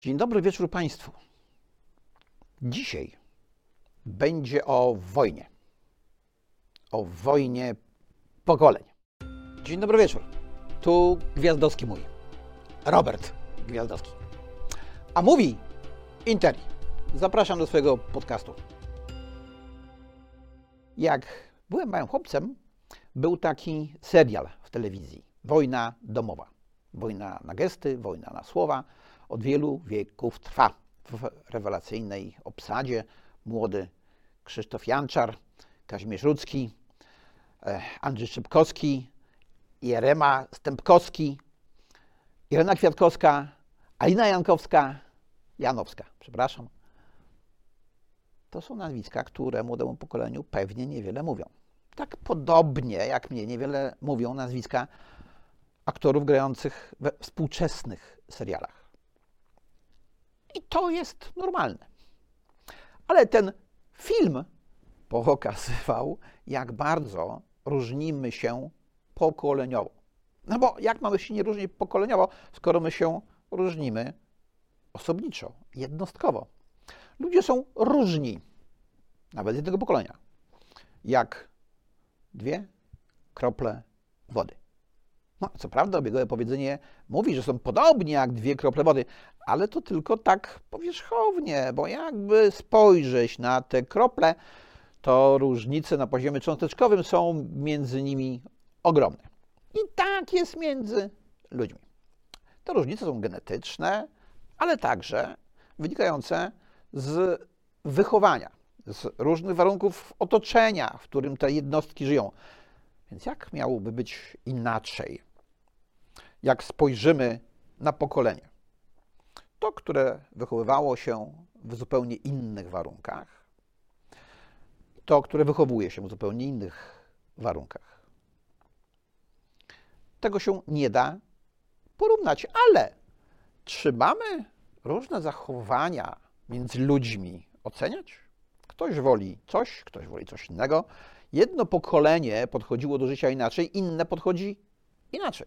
Dzień dobry wieczór Państwu. Dzisiaj będzie o wojnie. O wojnie pokoleń. Dzień dobry wieczór. Tu Gwiazdowski mój. Robert Gwiazdowski. A mówi Interi. Zapraszam do swojego podcastu. Jak byłem małym chłopcem, był taki serial w telewizji. Wojna domowa. Wojna na gesty, wojna na słowa od wielu wieków trwa. W rewelacyjnej obsadzie młody Krzysztof Janczar, Kazimierz Rudzki, e, Andrzej Szybkowski, Jerema Stępkowski, Irena Kwiatkowska, Alina Jankowska, Janowska, przepraszam. To są nazwiska, które młodemu pokoleniu pewnie niewiele mówią. Tak podobnie jak mnie niewiele mówią nazwiska aktorów grających we współczesnych serialach. I to jest normalne. Ale ten film pokazywał, jak bardzo różnimy się pokoleniowo. No bo jak mamy się nie różnić pokoleniowo, skoro my się różnimy osobniczo, jednostkowo. Ludzie są różni, nawet z jednego pokolenia, jak dwie krople wody. No, co prawda, obiegowe powiedzenie mówi, że są podobni jak dwie krople wody, ale to tylko tak powierzchownie, bo jakby spojrzeć na te krople, to różnice na poziomie cząsteczkowym są między nimi ogromne. I tak jest między ludźmi. Te różnice są genetyczne, ale także wynikające z wychowania, z różnych warunków otoczenia, w którym te jednostki żyją. Więc jak miałoby być inaczej? Jak spojrzymy na pokolenie, to, które wychowywało się w zupełnie innych warunkach, to, które wychowuje się w zupełnie innych warunkach. Tego się nie da porównać, ale czy mamy różne zachowania między ludźmi oceniać? Ktoś woli coś, ktoś woli coś innego. Jedno pokolenie podchodziło do życia inaczej, inne podchodzi inaczej.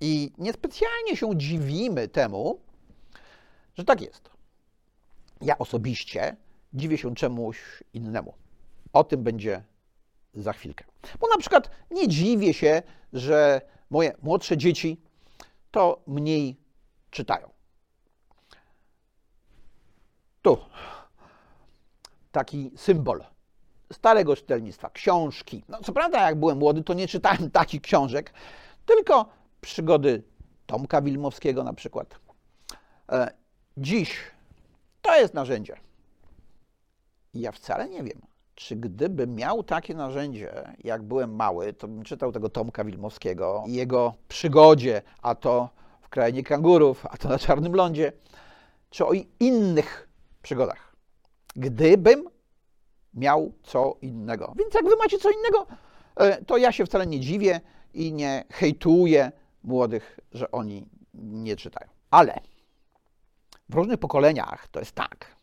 I niespecjalnie się dziwimy temu, że tak jest. Ja osobiście dziwię się czemuś innemu. O tym będzie za chwilkę. Bo na przykład nie dziwię się, że moje młodsze dzieci to mniej czytają. Tu taki symbol starego czytelnictwa, książki. No, co prawda, jak byłem młody, to nie czytałem takich książek, tylko przygody Tomka Wilmowskiego na przykład. Dziś to jest narzędzie. Ja wcale nie wiem, czy gdybym miał takie narzędzie, jak byłem mały, to bym czytał tego Tomka Wilmowskiego i jego przygodzie, a to w krainie kangurów, a to na Czarnym Lądzie, czy o innych przygodach. Gdybym miał co innego. Więc jak wy macie co innego, e, to ja się wcale nie dziwię i nie hejtuję młodych, że oni nie czytają. Ale w różnych pokoleniach to jest tak,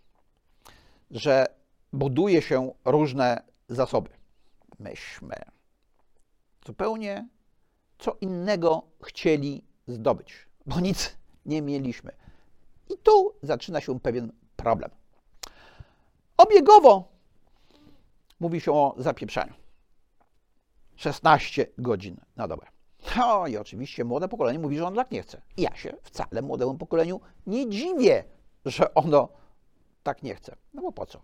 że buduje się różne zasoby. Myśmy zupełnie co innego chcieli zdobyć, bo nic nie mieliśmy. I tu zaczyna się pewien problem. Obiegowo mówi się o zapieprzaniu. 16 godzin na dobę. No i oczywiście młode pokolenie mówi, że on tak nie chce. I ja się wcale młodemu pokoleniu nie dziwię, że ono tak nie chce. No bo po co?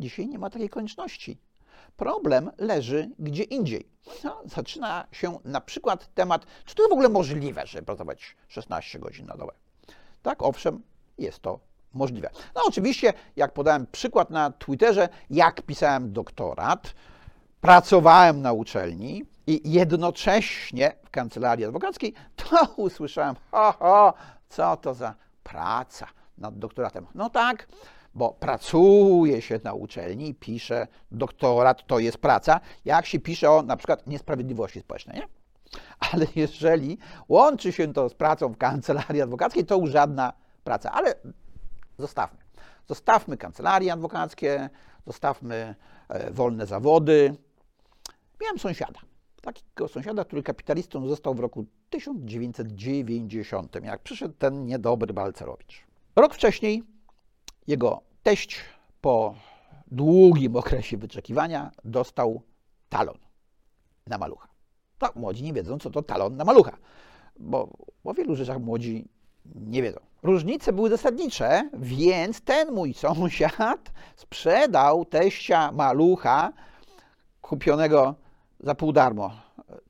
Dzisiaj nie ma takiej konieczności. Problem leży gdzie indziej. No, zaczyna się na przykład temat, czy to w ogóle możliwe, żeby pracować 16 godzin na dobę. Tak, owszem, jest to możliwe. No oczywiście, jak podałem przykład na Twitterze, jak pisałem doktorat, pracowałem na uczelni i jednocześnie w kancelarii adwokackiej, to usłyszałem, ho, ho, co to za praca nad doktoratem. No tak, bo pracuje się na uczelni pisze doktorat, to jest praca, jak się pisze o na przykład niesprawiedliwości społecznej, nie? Ale jeżeli łączy się to z pracą w kancelarii adwokackiej, to już żadna praca. Ale zostawmy. Zostawmy kancelarie adwokackie, zostawmy e, wolne zawody. Miałem sąsiada, takiego sąsiada, który kapitalistą został w roku 1990, jak przyszedł ten niedobry Balcerowicz. Rok wcześniej jego teść po długim okresie wyczekiwania dostał talon na malucha. No, młodzi nie wiedzą, co to talon na malucha, bo o wielu rzeczach młodzi nie wiedzą. Różnice były zasadnicze, więc ten mój sąsiad sprzedał teścia malucha kupionego za pół darmo,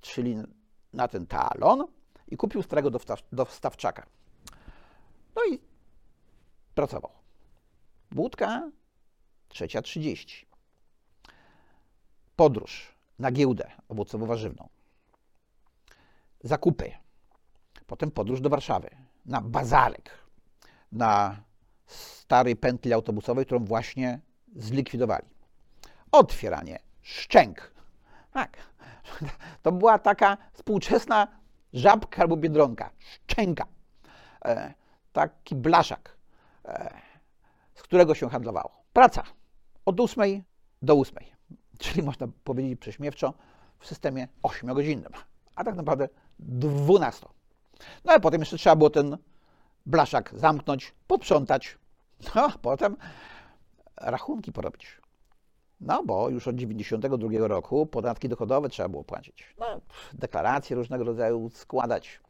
czyli na ten talon i kupił starego dostawczaka. No i pracował. Budka trzecia trzydzieści. Podróż na giełdę owocowo-warzywną. Zakupy. Potem podróż do Warszawy na bazarek, na starej pętli autobusowej, którą właśnie zlikwidowali. Otwieranie szczęk. Tak. To była taka współczesna żabka albo biedronka. Szczęka. E, taki blaszak, e, z którego się handlowało. Praca od 8 do 8, czyli można powiedzieć prześmiewczo w systemie 8-godzinnym, a tak naprawdę 12. No a potem jeszcze trzeba było ten blaszak zamknąć, posprzątać, no a potem rachunki porobić. No bo już od 92 roku podatki dochodowe trzeba było płacić. No, deklaracje różnego rodzaju składać.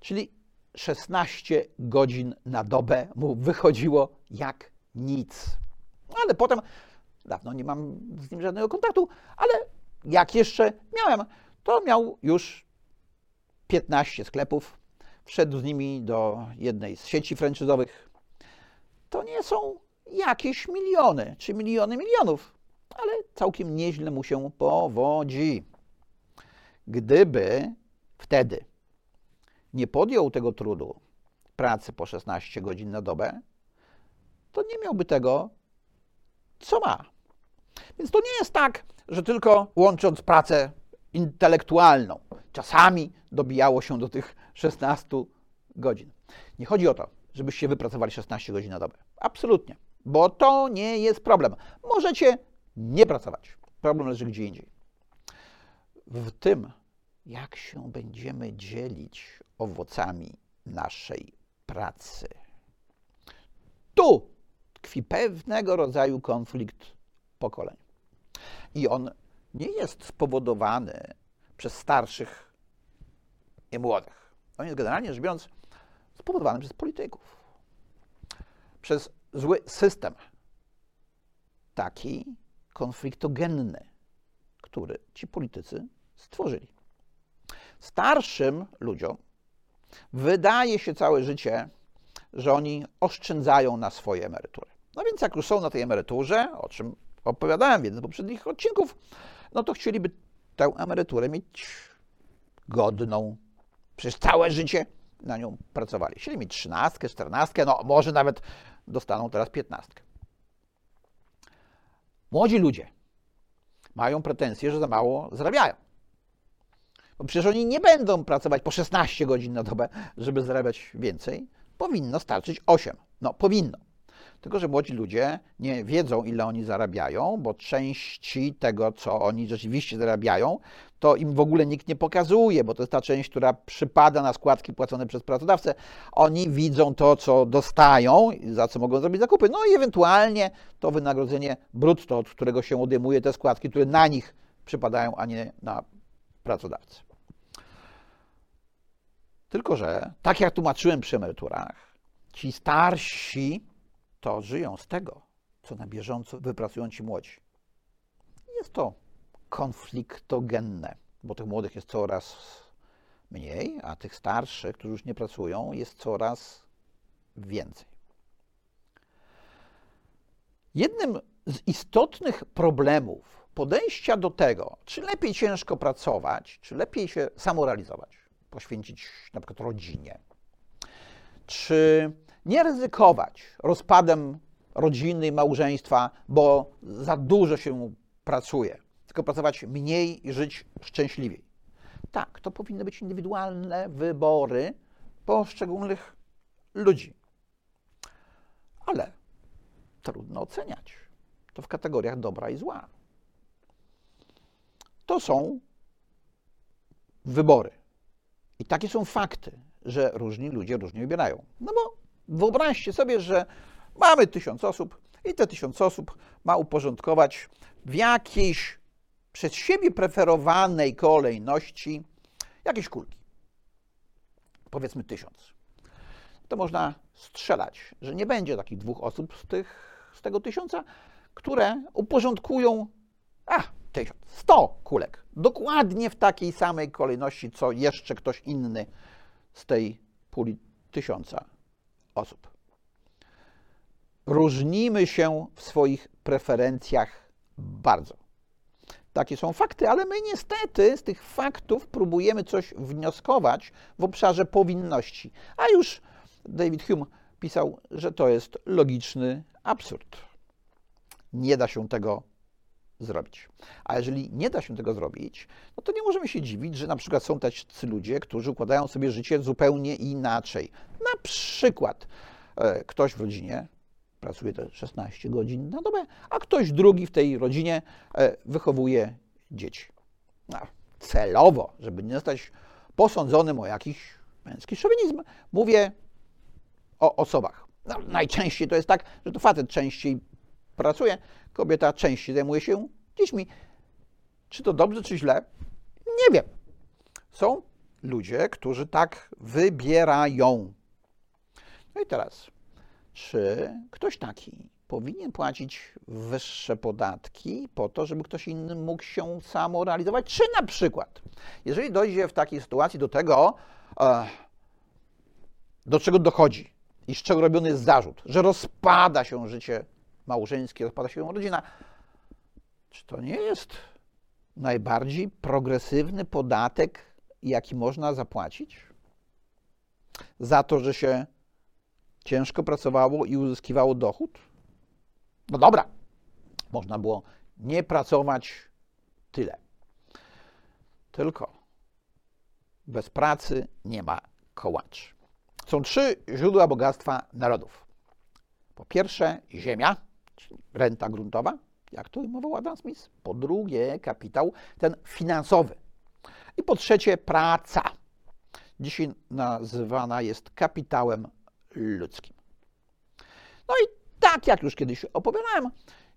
Czyli 16 godzin na dobę mu wychodziło jak nic. Ale potem, dawno nie mam z nim żadnego kontaktu, ale jak jeszcze miałem, to miał już 15 sklepów, wszedł z nimi do jednej z sieci franczyzowych. To nie są jakieś miliony, czy miliony milionów, ale całkiem nieźle mu się powodzi. Gdyby wtedy nie podjął tego trudu pracy po 16 godzin na dobę, to nie miałby tego, co ma. Więc to nie jest tak, że tylko łącząc pracę intelektualną, czasami dobijało się do tych 16 godzin. Nie chodzi o to, żebyście wypracowali 16 godzin na dobę. Absolutnie, bo to nie jest problem. Możecie nie pracować. Problem leży gdzie indziej. W tym, jak się będziemy dzielić owocami naszej pracy. Tu tkwi pewnego rodzaju konflikt pokoleń. I on nie jest spowodowany przez starszych i młodych. On jest generalnie rzecz biorąc spowodowany przez polityków. Przez zły system, taki konfliktogenny, który ci politycy stworzyli. Starszym ludziom wydaje się całe życie, że oni oszczędzają na swoje emerytury. No więc jak już są na tej emeryturze, o czym opowiadałem w jednym z poprzednich odcinków, no to chcieliby tę emeryturę mieć godną. Przez całe życie na nią pracowali. Chcieli mieć trzynastkę, czternastkę, no może nawet dostaną teraz piętnastkę. Młodzi ludzie mają pretensje, że za mało zarabiają. Bo przecież oni nie będą pracować po 16 godzin na dobę, żeby zarabiać więcej. Powinno starczyć 8. No, powinno. Tylko, że młodzi ludzie nie wiedzą, ile oni zarabiają, bo części tego, co oni rzeczywiście zarabiają, to im w ogóle nikt nie pokazuje, bo to jest ta część, która przypada na składki płacone przez pracodawcę. Oni widzą to, co dostają, za co mogą zrobić zakupy, no i ewentualnie to wynagrodzenie brutto, od którego się odejmuje te składki, które na nich przypadają, a nie na pracodawcę. Tylko, że tak jak tłumaczyłem przy emeryturach, ci starsi to żyją z tego, co na bieżąco wypracują ci młodzi. Jest to konfliktogenne, bo tych młodych jest coraz mniej, a tych starszych, którzy już nie pracują, jest coraz więcej. Jednym z istotnych problemów podejścia do tego, czy lepiej ciężko pracować, czy lepiej się samorealizować, poświęcić na przykład rodzinie, czy nie ryzykować rozpadem rodziny i małżeństwa, bo za dużo się pracuje, tylko pracować mniej i żyć szczęśliwiej. Tak, to powinny być indywidualne wybory poszczególnych ludzi. Ale trudno oceniać. To w kategoriach dobra i zła. To są wybory. I takie są fakty, że różni ludzie różnie wybierają. No bo wyobraźcie sobie, że mamy tysiąc osób i te tysiąc osób ma uporządkować w jakiejś przez siebie preferowanej kolejności jakieś kulki. Powiedzmy tysiąc. To można strzelać, że nie będzie takich dwóch osób z, tych, z tego tysiąca, które uporządkują a, tysiąc, sto kulek. Dokładnie w takiej samej kolejności, co jeszcze ktoś inny z tej puli tysiąca osób. Różnimy się w swoich preferencjach bardzo. Takie są fakty, ale my niestety z tych faktów próbujemy coś wnioskować w obszarze powinności. A już David Hume pisał, że to jest logiczny absurd. Nie da się tego zrobić. A jeżeli nie da się tego zrobić, no to nie możemy się dziwić, że na przykład są tacy ludzie, którzy układają sobie życie zupełnie inaczej. Na przykład e, ktoś w rodzinie pracuje te 16 godzin na dobę, a ktoś drugi w tej rodzinie e, wychowuje dzieci. No, celowo, żeby nie zostać posądzonym o jakiś męski szowinizm, mówię o osobach. No, najczęściej to jest tak, że to facet częściej pracuje, kobieta częściej zajmuje się dziećmi. Czy to dobrze, czy źle? Nie wiem. Są ludzie, którzy tak wybierają. No i teraz, czy ktoś taki powinien płacić wyższe podatki po to, żeby ktoś inny mógł się samorealizować? Czy na przykład, jeżeli dojdzie w takiej sytuacji do tego, e, do czego dochodzi i z czego robiony jest zarzut, że rozpada się życie małżeńskie, rozpada się rodzina, czy to nie jest najbardziej progresywny podatek, jaki można zapłacić? Za to, że się ciężko pracowało i uzyskiwało dochód? No dobra, można było nie pracować tyle. Tylko bez pracy nie ma kołaczy. Są trzy źródła bogactwa narodów. Po pierwsze, ziemia, czyli renta gruntowa, jak to ujmował Adam Smith. Po drugie, kapitał ten finansowy. I po trzecie, praca. Dzisiaj nazywana jest kapitałem ludzkim. No i tak jak już kiedyś opowiadałem,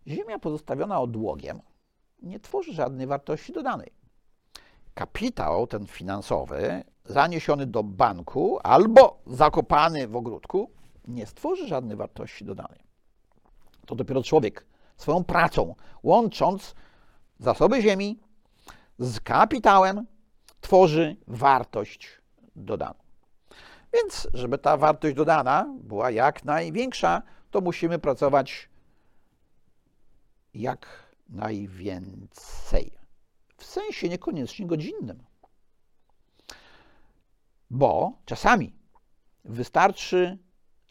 ziemia pozostawiona odłogiem nie tworzy żadnej wartości dodanej. Kapitał ten finansowy, zaniesiony do banku albo zakopany w ogródku, nie stworzy żadnej wartości dodanej. To dopiero człowiek swoją pracą, łącząc zasoby ziemi z kapitałem, tworzy wartość dodaną. Więc, żeby ta wartość dodana była jak największa, to musimy pracować jak najwięcej. W sensie niekoniecznie godzinnym. Bo czasami wystarczy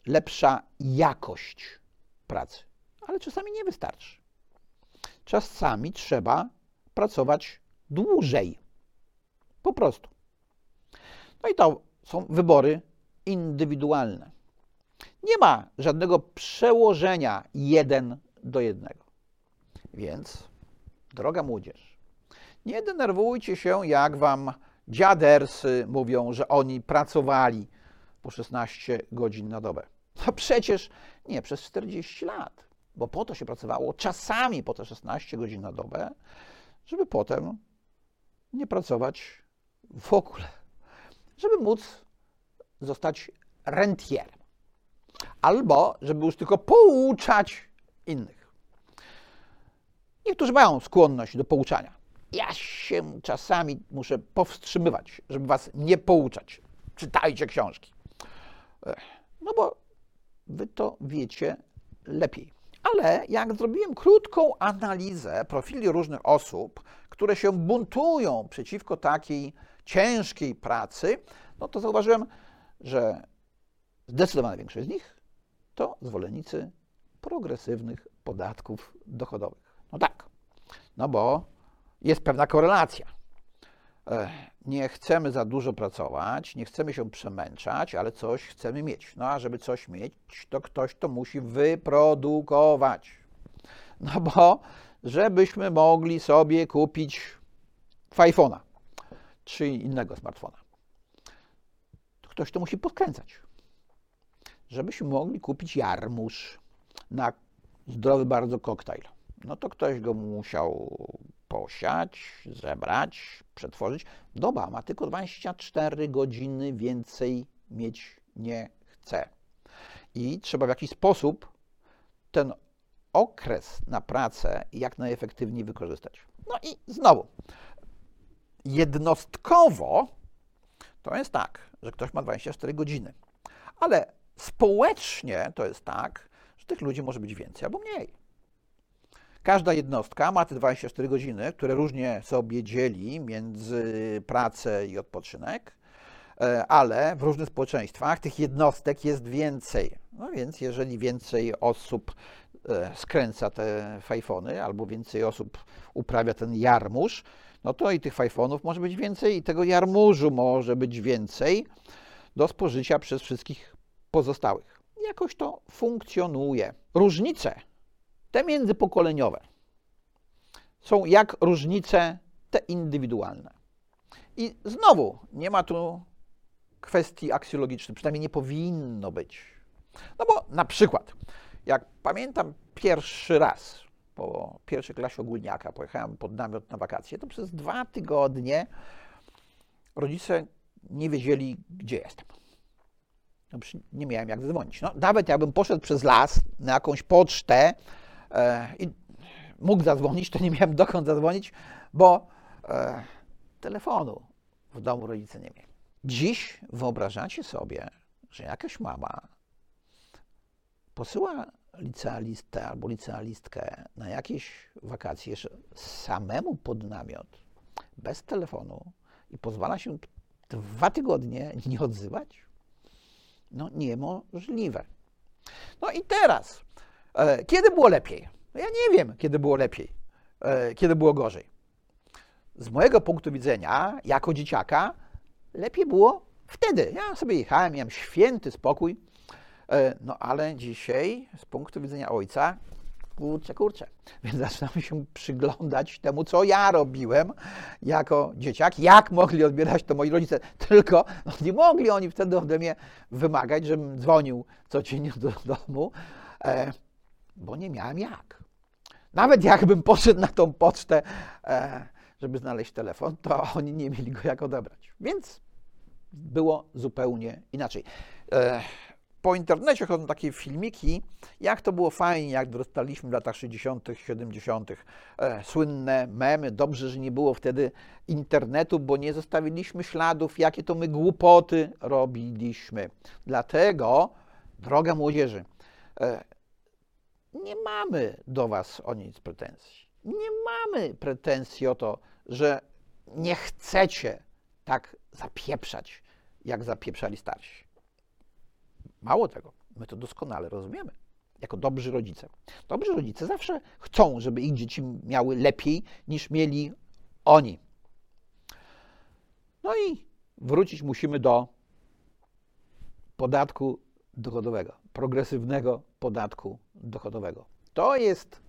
lepsza jakość pracy, ale czasami nie wystarczy. Czasami trzeba pracować dłużej. Po prostu. No i to są wybory indywidualne. Nie ma żadnego przełożenia jeden do jednego. Więc, droga młodzież, nie denerwujcie się, jak wam dziadersy mówią, że oni pracowali po 16 godzin na dobę. No przecież nie przez 40 lat, bo po to się pracowało czasami po te 16 godzin na dobę, żeby potem nie pracować w ogóle, żeby móc zostać rentierem albo żeby już tylko pouczać innych. Niektórzy mają skłonność do pouczania. Ja się czasami muszę powstrzymywać, żeby was nie pouczać. Czytajcie książki. No bo wy to wiecie lepiej. Ale jak zrobiłem krótką analizę profili różnych osób, które się buntują przeciwko takiej ciężkiej pracy, no to zauważyłem, że zdecydowana większość z nich to zwolennicy progresywnych podatków dochodowych. No tak, no bo jest pewna korelacja. Nie chcemy za dużo pracować, nie chcemy się przemęczać, ale coś chcemy mieć. No a żeby coś mieć, to ktoś to musi wyprodukować. No bo żebyśmy mogli sobie kupić iPhone'a, czy innego smartfona. Ktoś to musi podkręcać, żebyśmy mogli kupić jarmuż na zdrowy bardzo koktajl. No to ktoś go musiał posiać, zebrać, przetworzyć. Doba ma tylko 24 godziny, więcej mieć nie chce. I trzeba w jakiś sposób ten okres na pracę jak najefektywniej wykorzystać. No i znowu, jednostkowo to jest tak, że ktoś ma 24 godziny, ale społecznie to jest tak, że tych ludzi może być więcej albo mniej. Każda jednostka ma te 24 godziny, które różnie sobie dzieli między pracę i odpoczynek, e, ale w różnych społeczeństwach tych jednostek jest więcej. No więc jeżeli więcej osób skręca te fajfony, albo więcej osób uprawia ten jarmuż, no to i tych fajfonów może być więcej, i tego jarmużu może być więcej do spożycia przez wszystkich pozostałych. Jakoś to funkcjonuje. Różnice te międzypokoleniowe są jak różnice te indywidualne. I znowu nie ma tu kwestii aksjologicznych, przynajmniej nie powinno być. No bo na przykład, jak pamiętam pierwszy raz po pierwszej klasie ogólniaka pojechałem pod namiot na wakacje, to przez dwa tygodnie rodzice nie wiedzieli, gdzie jestem. No, nie miałem jak zadzwonić. No, nawet jakbym poszedł przez las na jakąś pocztę e, i mógł zadzwonić, to nie miałem dokąd zadzwonić, bo e, telefonu w domu rodzice nie mieli. Dziś wyobrażacie sobie, że jakaś mama posyła licealistę albo licealistkę na jakieś wakacje samemu pod namiot, bez telefonu i pozwala się dwa tygodnie nie odzywać? No niemożliwe. No i teraz, e, kiedy było lepiej? No ja nie wiem, kiedy było lepiej, e, kiedy było gorzej. Z mojego punktu widzenia, jako dzieciaka, lepiej było wtedy. Ja sobie jechałem, miałem święty spokój, no ale dzisiaj z punktu widzenia ojca, kurczę, kurczę, więc zaczynamy się przyglądać temu, co ja robiłem jako dzieciak, jak mogli odbierać to moi rodzice, tylko no, nie mogli oni wtedy ode mnie wymagać, żebym dzwonił codziennie do domu, e, bo nie miałem jak. Nawet jakbym poszedł na tą pocztę, e, żeby znaleźć telefon, to oni nie mieli go jak odebrać. Więc było zupełnie inaczej. E, po internecie chodzą takie filmiki, jak to było fajnie, jak dostaliśmy w latach 60., 70. E, słynne memy. Dobrze, że nie było wtedy internetu, bo nie zostawiliśmy śladów, jakie to my głupoty robiliśmy. Dlatego, droga młodzieży, e, nie mamy do Was o nic pretensji. Nie mamy pretensji o to, że nie chcecie tak zapieprzać, jak zapieprzali starsi. Mało tego, my to doskonale rozumiemy. Jako dobrzy rodzice. Dobrzy rodzice zawsze chcą, żeby ich dzieci miały lepiej niż mieli oni. No i wrócić musimy do podatku dochodowego, progresywnego podatku dochodowego. To jest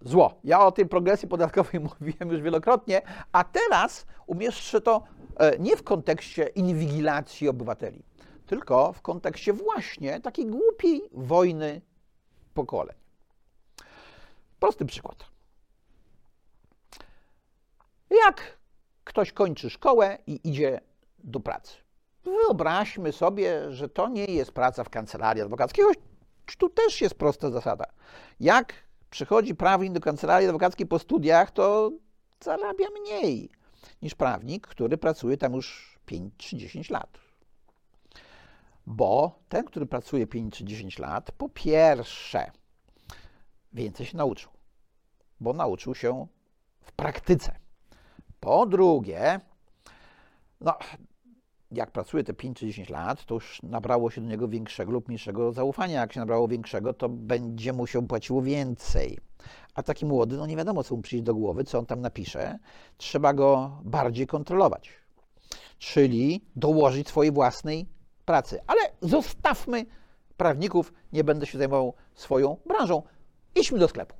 zło. Ja o tej progresji podatkowej mówiłem już wielokrotnie, a teraz umieszczę to e, nie w kontekście inwigilacji obywateli tylko w kontekście właśnie takiej głupiej wojny pokoleń. Prosty przykład. Jak ktoś kończy szkołę i idzie do pracy. Wyobraźmy sobie, że to nie jest praca w kancelarii adwokackiej, choć tu też jest prosta zasada. Jak przychodzi prawnik do kancelarii adwokackiej po studiach, to zarabia mniej niż prawnik, który pracuje tam już 5 czy 10 lat. Bo ten, który pracuje 5 czy 10 lat, po pierwsze, więcej się nauczył, bo nauczył się w praktyce. Po drugie, no, jak pracuje te 5 czy 10 lat, to już nabrało się do niego większego lub mniejszego zaufania. Jak się nabrało większego, to będzie mu się płaciło więcej. A taki młody, no nie wiadomo, co mu przyjdzie do głowy, co on tam napisze. Trzeba go bardziej kontrolować. Czyli dołożyć swojej własnej pracy. Ale zostawmy prawników, nie będę się zajmował swoją branżą. Idźmy do sklepu.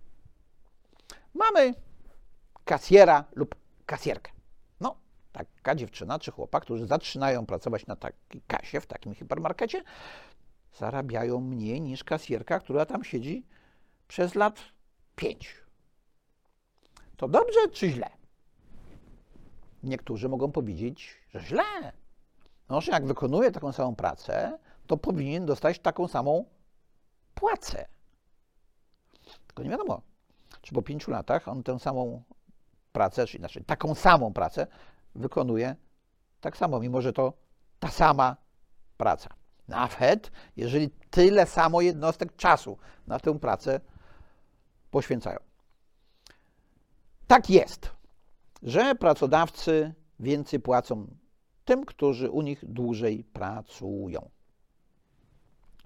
Mamy kasjera lub kasjerkę. No, taka dziewczyna czy chłopak, którzy zaczynają pracować na takiej kasie w takim hipermarkecie, zarabiają mniej niż kasjerka, która tam siedzi przez lat pięć. To dobrze czy źle? Niektórzy mogą powiedzieć, że źle. No, że jak wykonuje taką samą pracę, to powinien dostać taką samą płacę. Tylko nie wiadomo, czy po pięciu latach on tę samą pracę, czy inaczej taką samą pracę wykonuje tak samo, mimo że to ta sama praca. Nawet jeżeli tyle samo jednostek czasu na tę pracę poświęcają. Tak jest, że pracodawcy więcej płacą tym, którzy u nich dłużej pracują.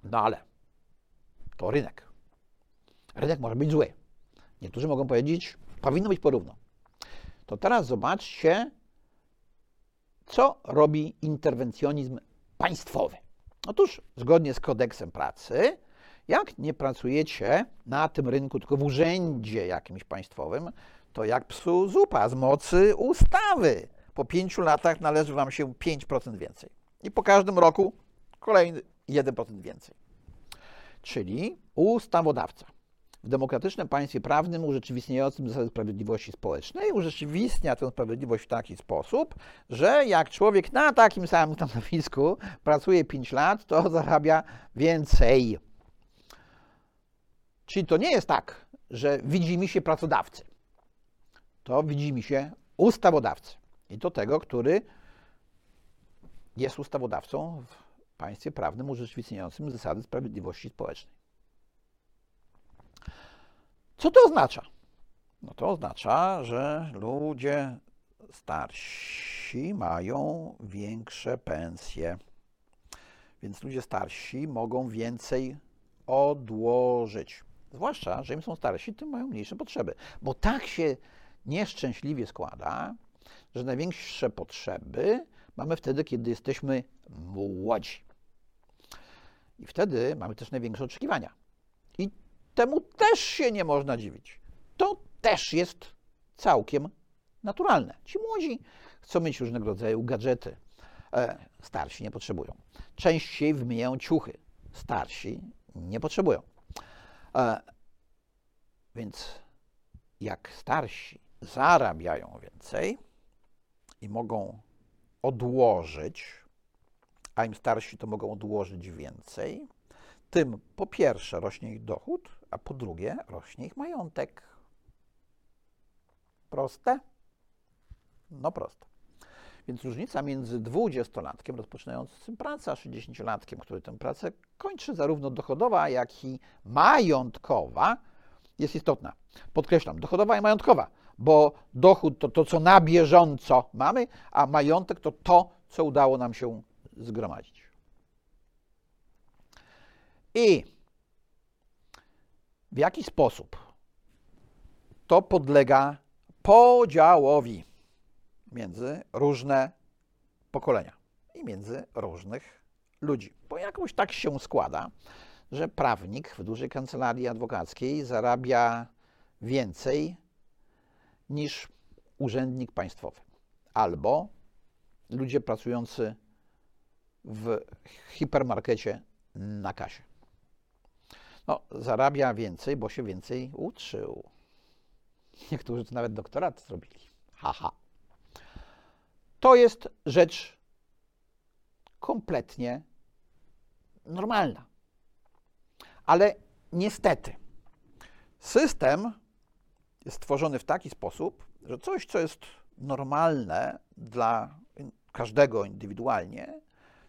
No ale to rynek. Rynek może być zły. Niektórzy mogą powiedzieć, powinno być porówno. To teraz zobaczcie, co robi interwencjonizm państwowy. Otóż, zgodnie z kodeksem pracy, jak nie pracujecie na tym rynku, tylko w urzędzie jakimś państwowym, to jak psu zupa z mocy ustawy. Po pięciu latach należy Wam się 5% więcej. I po każdym roku kolejny 1% więcej. Czyli ustawodawca w demokratycznym państwie prawnym urzeczywistniającym zasady sprawiedliwości społecznej urzeczywistnia tę sprawiedliwość w taki sposób, że jak człowiek na takim samym stanowisku pracuje 5 lat, to zarabia więcej. Czyli to nie jest tak, że widzi mi się pracodawcy. To widzi mi się ustawodawcy. I to tego, który jest ustawodawcą w państwie prawnym urzeczywistniającym zasady sprawiedliwości społecznej. Co to oznacza? No to oznacza, że ludzie starsi mają większe pensje. Więc ludzie starsi mogą więcej odłożyć. Zwłaszcza, że im są starsi, tym mają mniejsze potrzeby. Bo tak się nieszczęśliwie składa, że największe potrzeby mamy wtedy, kiedy jesteśmy młodzi. I wtedy mamy też największe oczekiwania. I temu też się nie można dziwić. To też jest całkiem naturalne. Ci młodzi chcą mieć różnego rodzaju gadżety. E, starsi nie potrzebują. Częściej wymieniają ciuchy. Starsi nie potrzebują. E, więc jak starsi zarabiają więcej i mogą odłożyć, a im starsi to mogą odłożyć więcej, tym po pierwsze rośnie ich dochód, a po drugie rośnie ich majątek. Proste? No proste. Więc różnica między dwudziestolatkiem rozpoczynającym pracę, a 60-latkiem, który tę pracę kończy, zarówno dochodowa, jak i majątkowa, jest istotna. Podkreślam, dochodowa i majątkowa, bo dochód to to, co na bieżąco mamy, a majątek to to, co udało nam się zgromadzić. I w jaki sposób to podlega podziałowi między różne pokolenia i między różnych ludzi. Bo jakoś tak się składa, że prawnik w dużej kancelarii adwokackiej zarabia więcej niż urzędnik państwowy albo ludzie pracujący w hipermarkecie na kasie. No, zarabia więcej, bo się więcej uczył. Niektórzy to nawet doktorat zrobili. Haha. To jest rzecz kompletnie normalna. Ale niestety, system stworzony w taki sposób, że coś, co jest normalne dla każdego indywidualnie,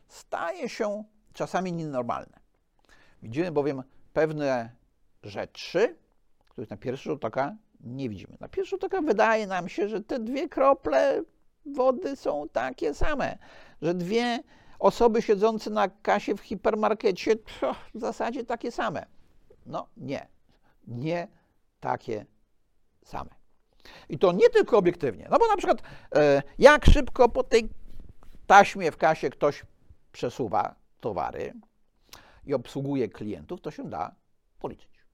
staje się czasami nienormalne. Widzimy bowiem pewne rzeczy, których na pierwszy rzut oka nie widzimy. Na pierwszy rzut oka wydaje nam się, że te dwie krople wody są takie same, że dwie osoby siedzące na kasie w hipermarkecie to w zasadzie takie same. No nie, nie takie same. I to nie tylko obiektywnie. No bo na przykład, e, jak szybko po tej taśmie w kasie ktoś przesuwa towary, i obsługuje klientów, to się da policzyć.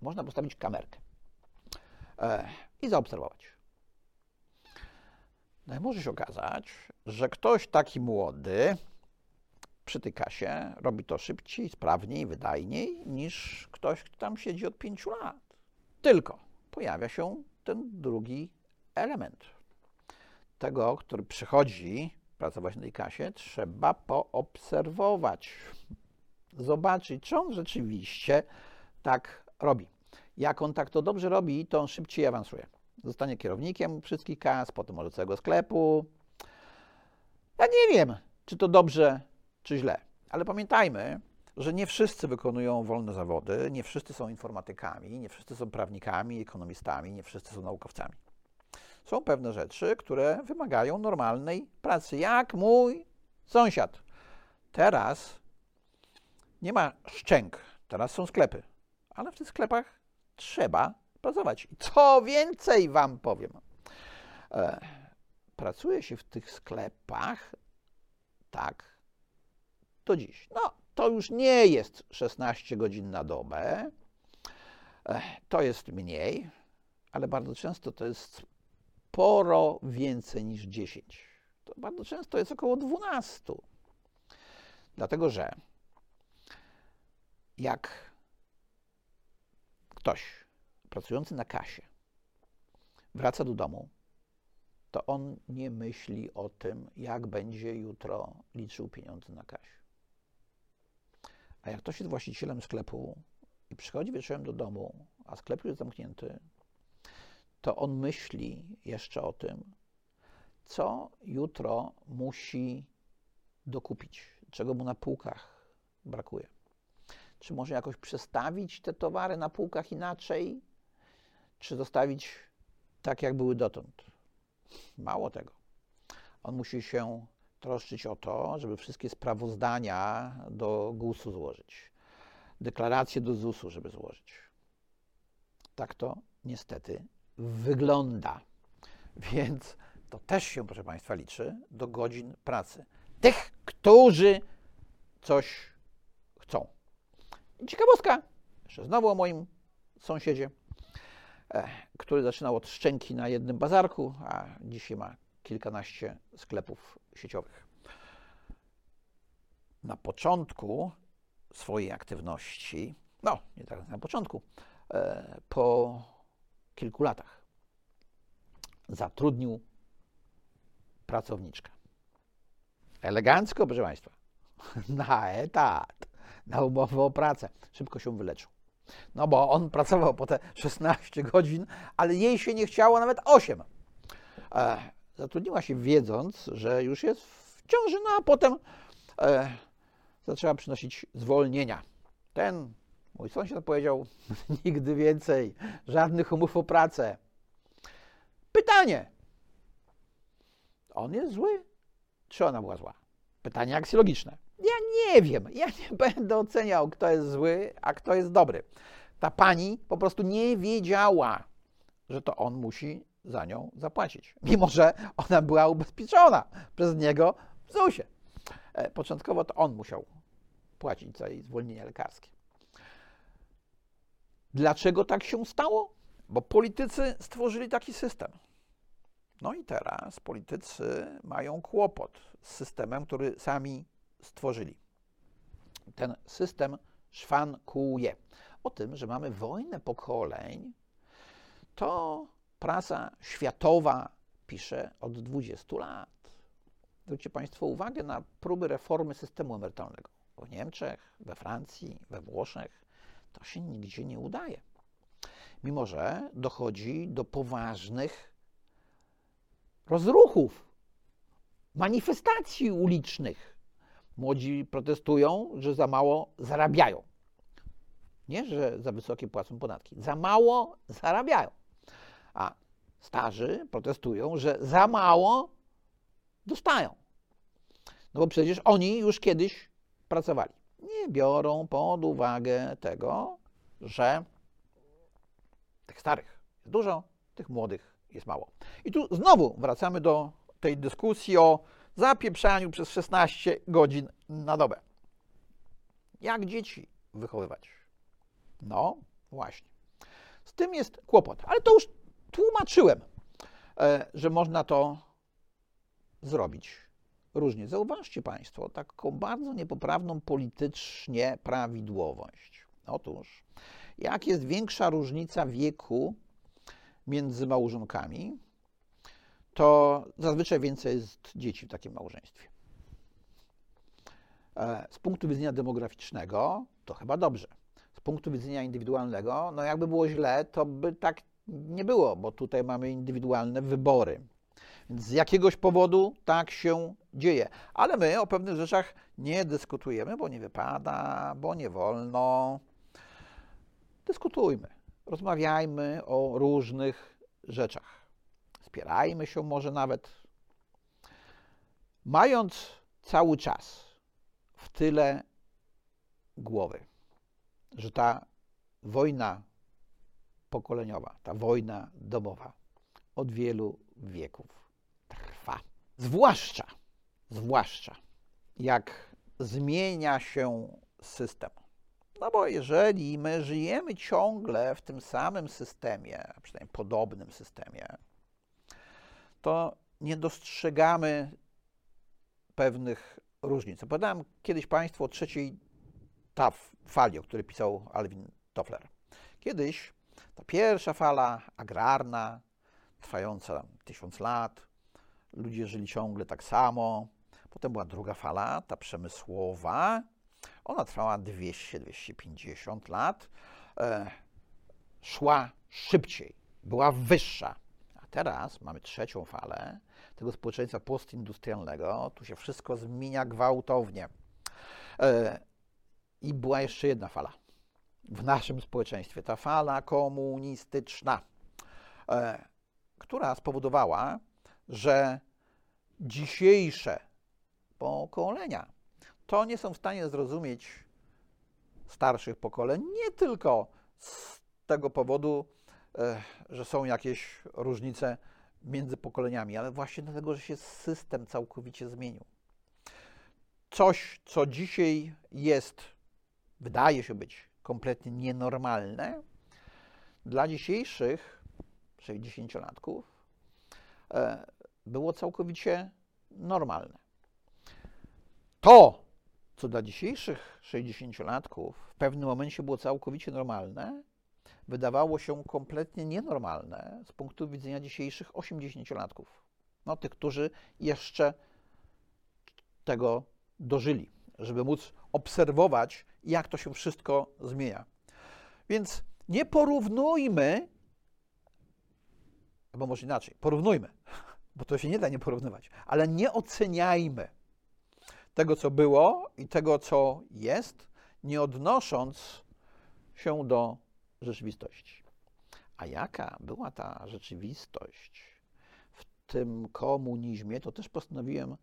Można postawić kamerkę e, i zaobserwować. No i może się okazać, że ktoś taki młody przytyka się, robi to szybciej, sprawniej, wydajniej niż ktoś, kto tam siedzi od pięciu lat. Tylko pojawia się ten drugi element. Tego, który przychodzi pracować na tej kasie, trzeba poobserwować, zobaczyć, czy on rzeczywiście tak robi. Jak on tak to dobrze robi, to on szybciej awansuje. Zostanie kierownikiem wszystkich kas, potem może całego sklepu. Ja nie wiem, czy to dobrze, czy źle, ale pamiętajmy, że nie wszyscy wykonują wolne zawody, nie wszyscy są informatykami, nie wszyscy są prawnikami, ekonomistami, nie wszyscy są naukowcami. Są pewne rzeczy, które wymagają normalnej pracy, jak mój sąsiad. Teraz nie ma szczęk, teraz są sklepy, ale w tych sklepach trzeba pracować. I co więcej Wam powiem, e, pracuje się w tych sklepach tak do dziś. No, to już nie jest 16 godzin na dobę, to jest mniej, ale bardzo często to jest sporo więcej niż 10. To bardzo często jest około 12. Dlatego, że jak ktoś pracujący na kasie wraca do domu, to on nie myśli o tym, jak będzie jutro liczył pieniądze na kasie. A jak ktoś jest właścicielem sklepu i przychodzi wieczorem do domu, a sklep już jest zamknięty, to on myśli jeszcze o tym, co jutro musi dokupić, czego mu na półkach brakuje. Czy może jakoś przestawić te towary na półkach inaczej, czy zostawić tak, jak były dotąd. Mało tego. On musi się troszczyć o to, żeby wszystkie sprawozdania do GUS-u złożyć, deklaracje do ZUS-u, żeby złożyć. Tak to niestety wygląda. Więc to też się, proszę Państwa, liczy do godzin pracy. Tych, którzy coś chcą. Ciekawostka, jeszcze znowu o moim sąsiedzie, e, który zaczynał od szczęki na jednym bazarku, a dzisiaj ma kilkanaście sklepów sieciowych. Na początku swojej aktywności, no nie tak na początku, e, po kilku latach zatrudnił pracowniczkę. Elegancko, proszę Państwa, na etat, na umowę o pracę. Szybko się wyleczył. No bo on pracował po te 16 godzin, ale jej się nie chciało nawet 8. Zatrudniła się wiedząc, że już jest w ciąży, no a potem e, zaczęła przynosić zwolnienia. Ten mój sąsiad powiedział, nigdy więcej, żadnych umów o pracę. Pytanie, on jest zły, czy ona była zła? Pytanie aksjologiczne. Ja nie wiem, ja nie będę oceniał, kto jest zły, a kto jest dobry. Ta pani po prostu nie wiedziała, że to on musi za nią zapłacić, mimo że ona była ubezpieczona przez niego w ZUS-ie. E, początkowo to on musiał płacić za jej zwolnienie lekarskie. Dlaczego tak się stało? Bo politycy stworzyli taki system. No i teraz politycy mają kłopot z systemem, który sami stworzyli. Ten system szwankuje. O tym, że mamy wojnę pokoleń, to prasa światowa pisze od 20 lat. Zwróćcie Państwo uwagę na próby reformy systemu emerytalnego. W Niemczech, we Francji, we Włoszech to się nigdzie nie udaje. Mimo, że dochodzi do poważnych rozruchów, manifestacji ulicznych. Młodzi protestują, że za mało zarabiają. Nie, że za wysokie płacą podatki. Za mało zarabiają. A starzy protestują, że za mało dostają. No bo przecież oni już kiedyś pracowali. Nie biorą pod uwagę tego, że tych starych jest dużo, tych młodych jest mało. I tu znowu wracamy do tej dyskusji o zapieprzaniu przez 16 godzin na dobę. Jak dzieci wychowywać? No, właśnie. Z tym jest kłopot, ale to już tłumaczyłem, e, że można to zrobić różnie. Zauważcie Państwo taką bardzo niepoprawną politycznie prawidłowość. Otóż, jak jest większa różnica wieku między małżonkami, to zazwyczaj więcej jest dzieci w takim małżeństwie. E, z punktu widzenia demograficznego to chyba dobrze. Z punktu widzenia indywidualnego, no jakby było źle, to by tak nie było, bo tutaj mamy indywidualne wybory. Więc z jakiegoś powodu tak się dzieje. Ale my o pewnych rzeczach nie dyskutujemy, bo nie wypada, bo nie wolno. Dyskutujmy, rozmawiajmy o różnych rzeczach. Spierajmy się może nawet. Mając cały czas w tyle głowy, że ta wojna pokoleniowa, ta wojna domowa od wielu wieków trwa. Zwłaszcza, zwłaszcza jak zmienia się system. No bo jeżeli my żyjemy ciągle w tym samym systemie, przynajmniej podobnym systemie, to nie dostrzegamy pewnych różnic. Opowiadałem kiedyś Państwu o trzeciej taf fali, o której pisał Alvin Toffler. Kiedyś ta pierwsza fala agrarna, trwająca tysiąc lat, ludzie żyli ciągle tak samo. Potem była druga fala, ta przemysłowa. Ona trwała 200-250 lat. E, szła szybciej, była wyższa. A teraz mamy trzecią falę tego społeczeństwa postindustrialnego. Tu się wszystko zmienia gwałtownie. E, I była jeszcze jedna fala w naszym społeczeństwie, ta fala komunistyczna, e, która spowodowała, że dzisiejsze pokolenia to nie są w stanie zrozumieć starszych pokoleń, nie tylko z tego powodu, e, że są jakieś różnice między pokoleniami, ale właśnie dlatego, że się system całkowicie zmienił. Coś, co dzisiaj jest, wydaje się być kompletnie nienormalne, dla dzisiejszych 60-latków e, było całkowicie normalne. To, co dla dzisiejszych 60-latków w pewnym momencie było całkowicie normalne, wydawało się kompletnie nienormalne z punktu widzenia dzisiejszych 80-latków. No, tych, którzy jeszcze tego dożyli, żeby móc obserwować, jak to się wszystko zmienia. Więc nie porównujmy, albo może inaczej, porównujmy, bo to się nie da nie porównywać, ale nie oceniajmy tego, co było i tego, co jest, nie odnosząc się do rzeczywistości. A jaka była ta rzeczywistość w tym komunizmie, to też postanowiłem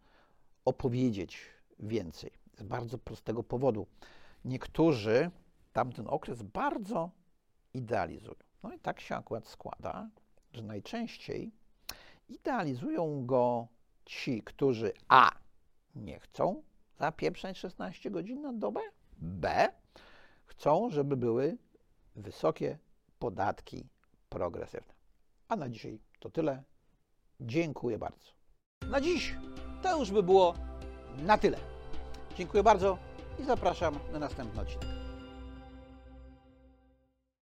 opowiedzieć więcej. Bardzo prostego powodu. Niektórzy tamten okres bardzo idealizują. No i tak się akurat składa, że najczęściej idealizują go ci, którzy A nie chcą zapieprzać 16 godzin na dobę, B chcą, żeby były wysokie podatki progresywne. A na dzisiaj to tyle. Dziękuję bardzo. Na dziś to już by było na tyle. Dziękuję bardzo i zapraszam na następny odcinek.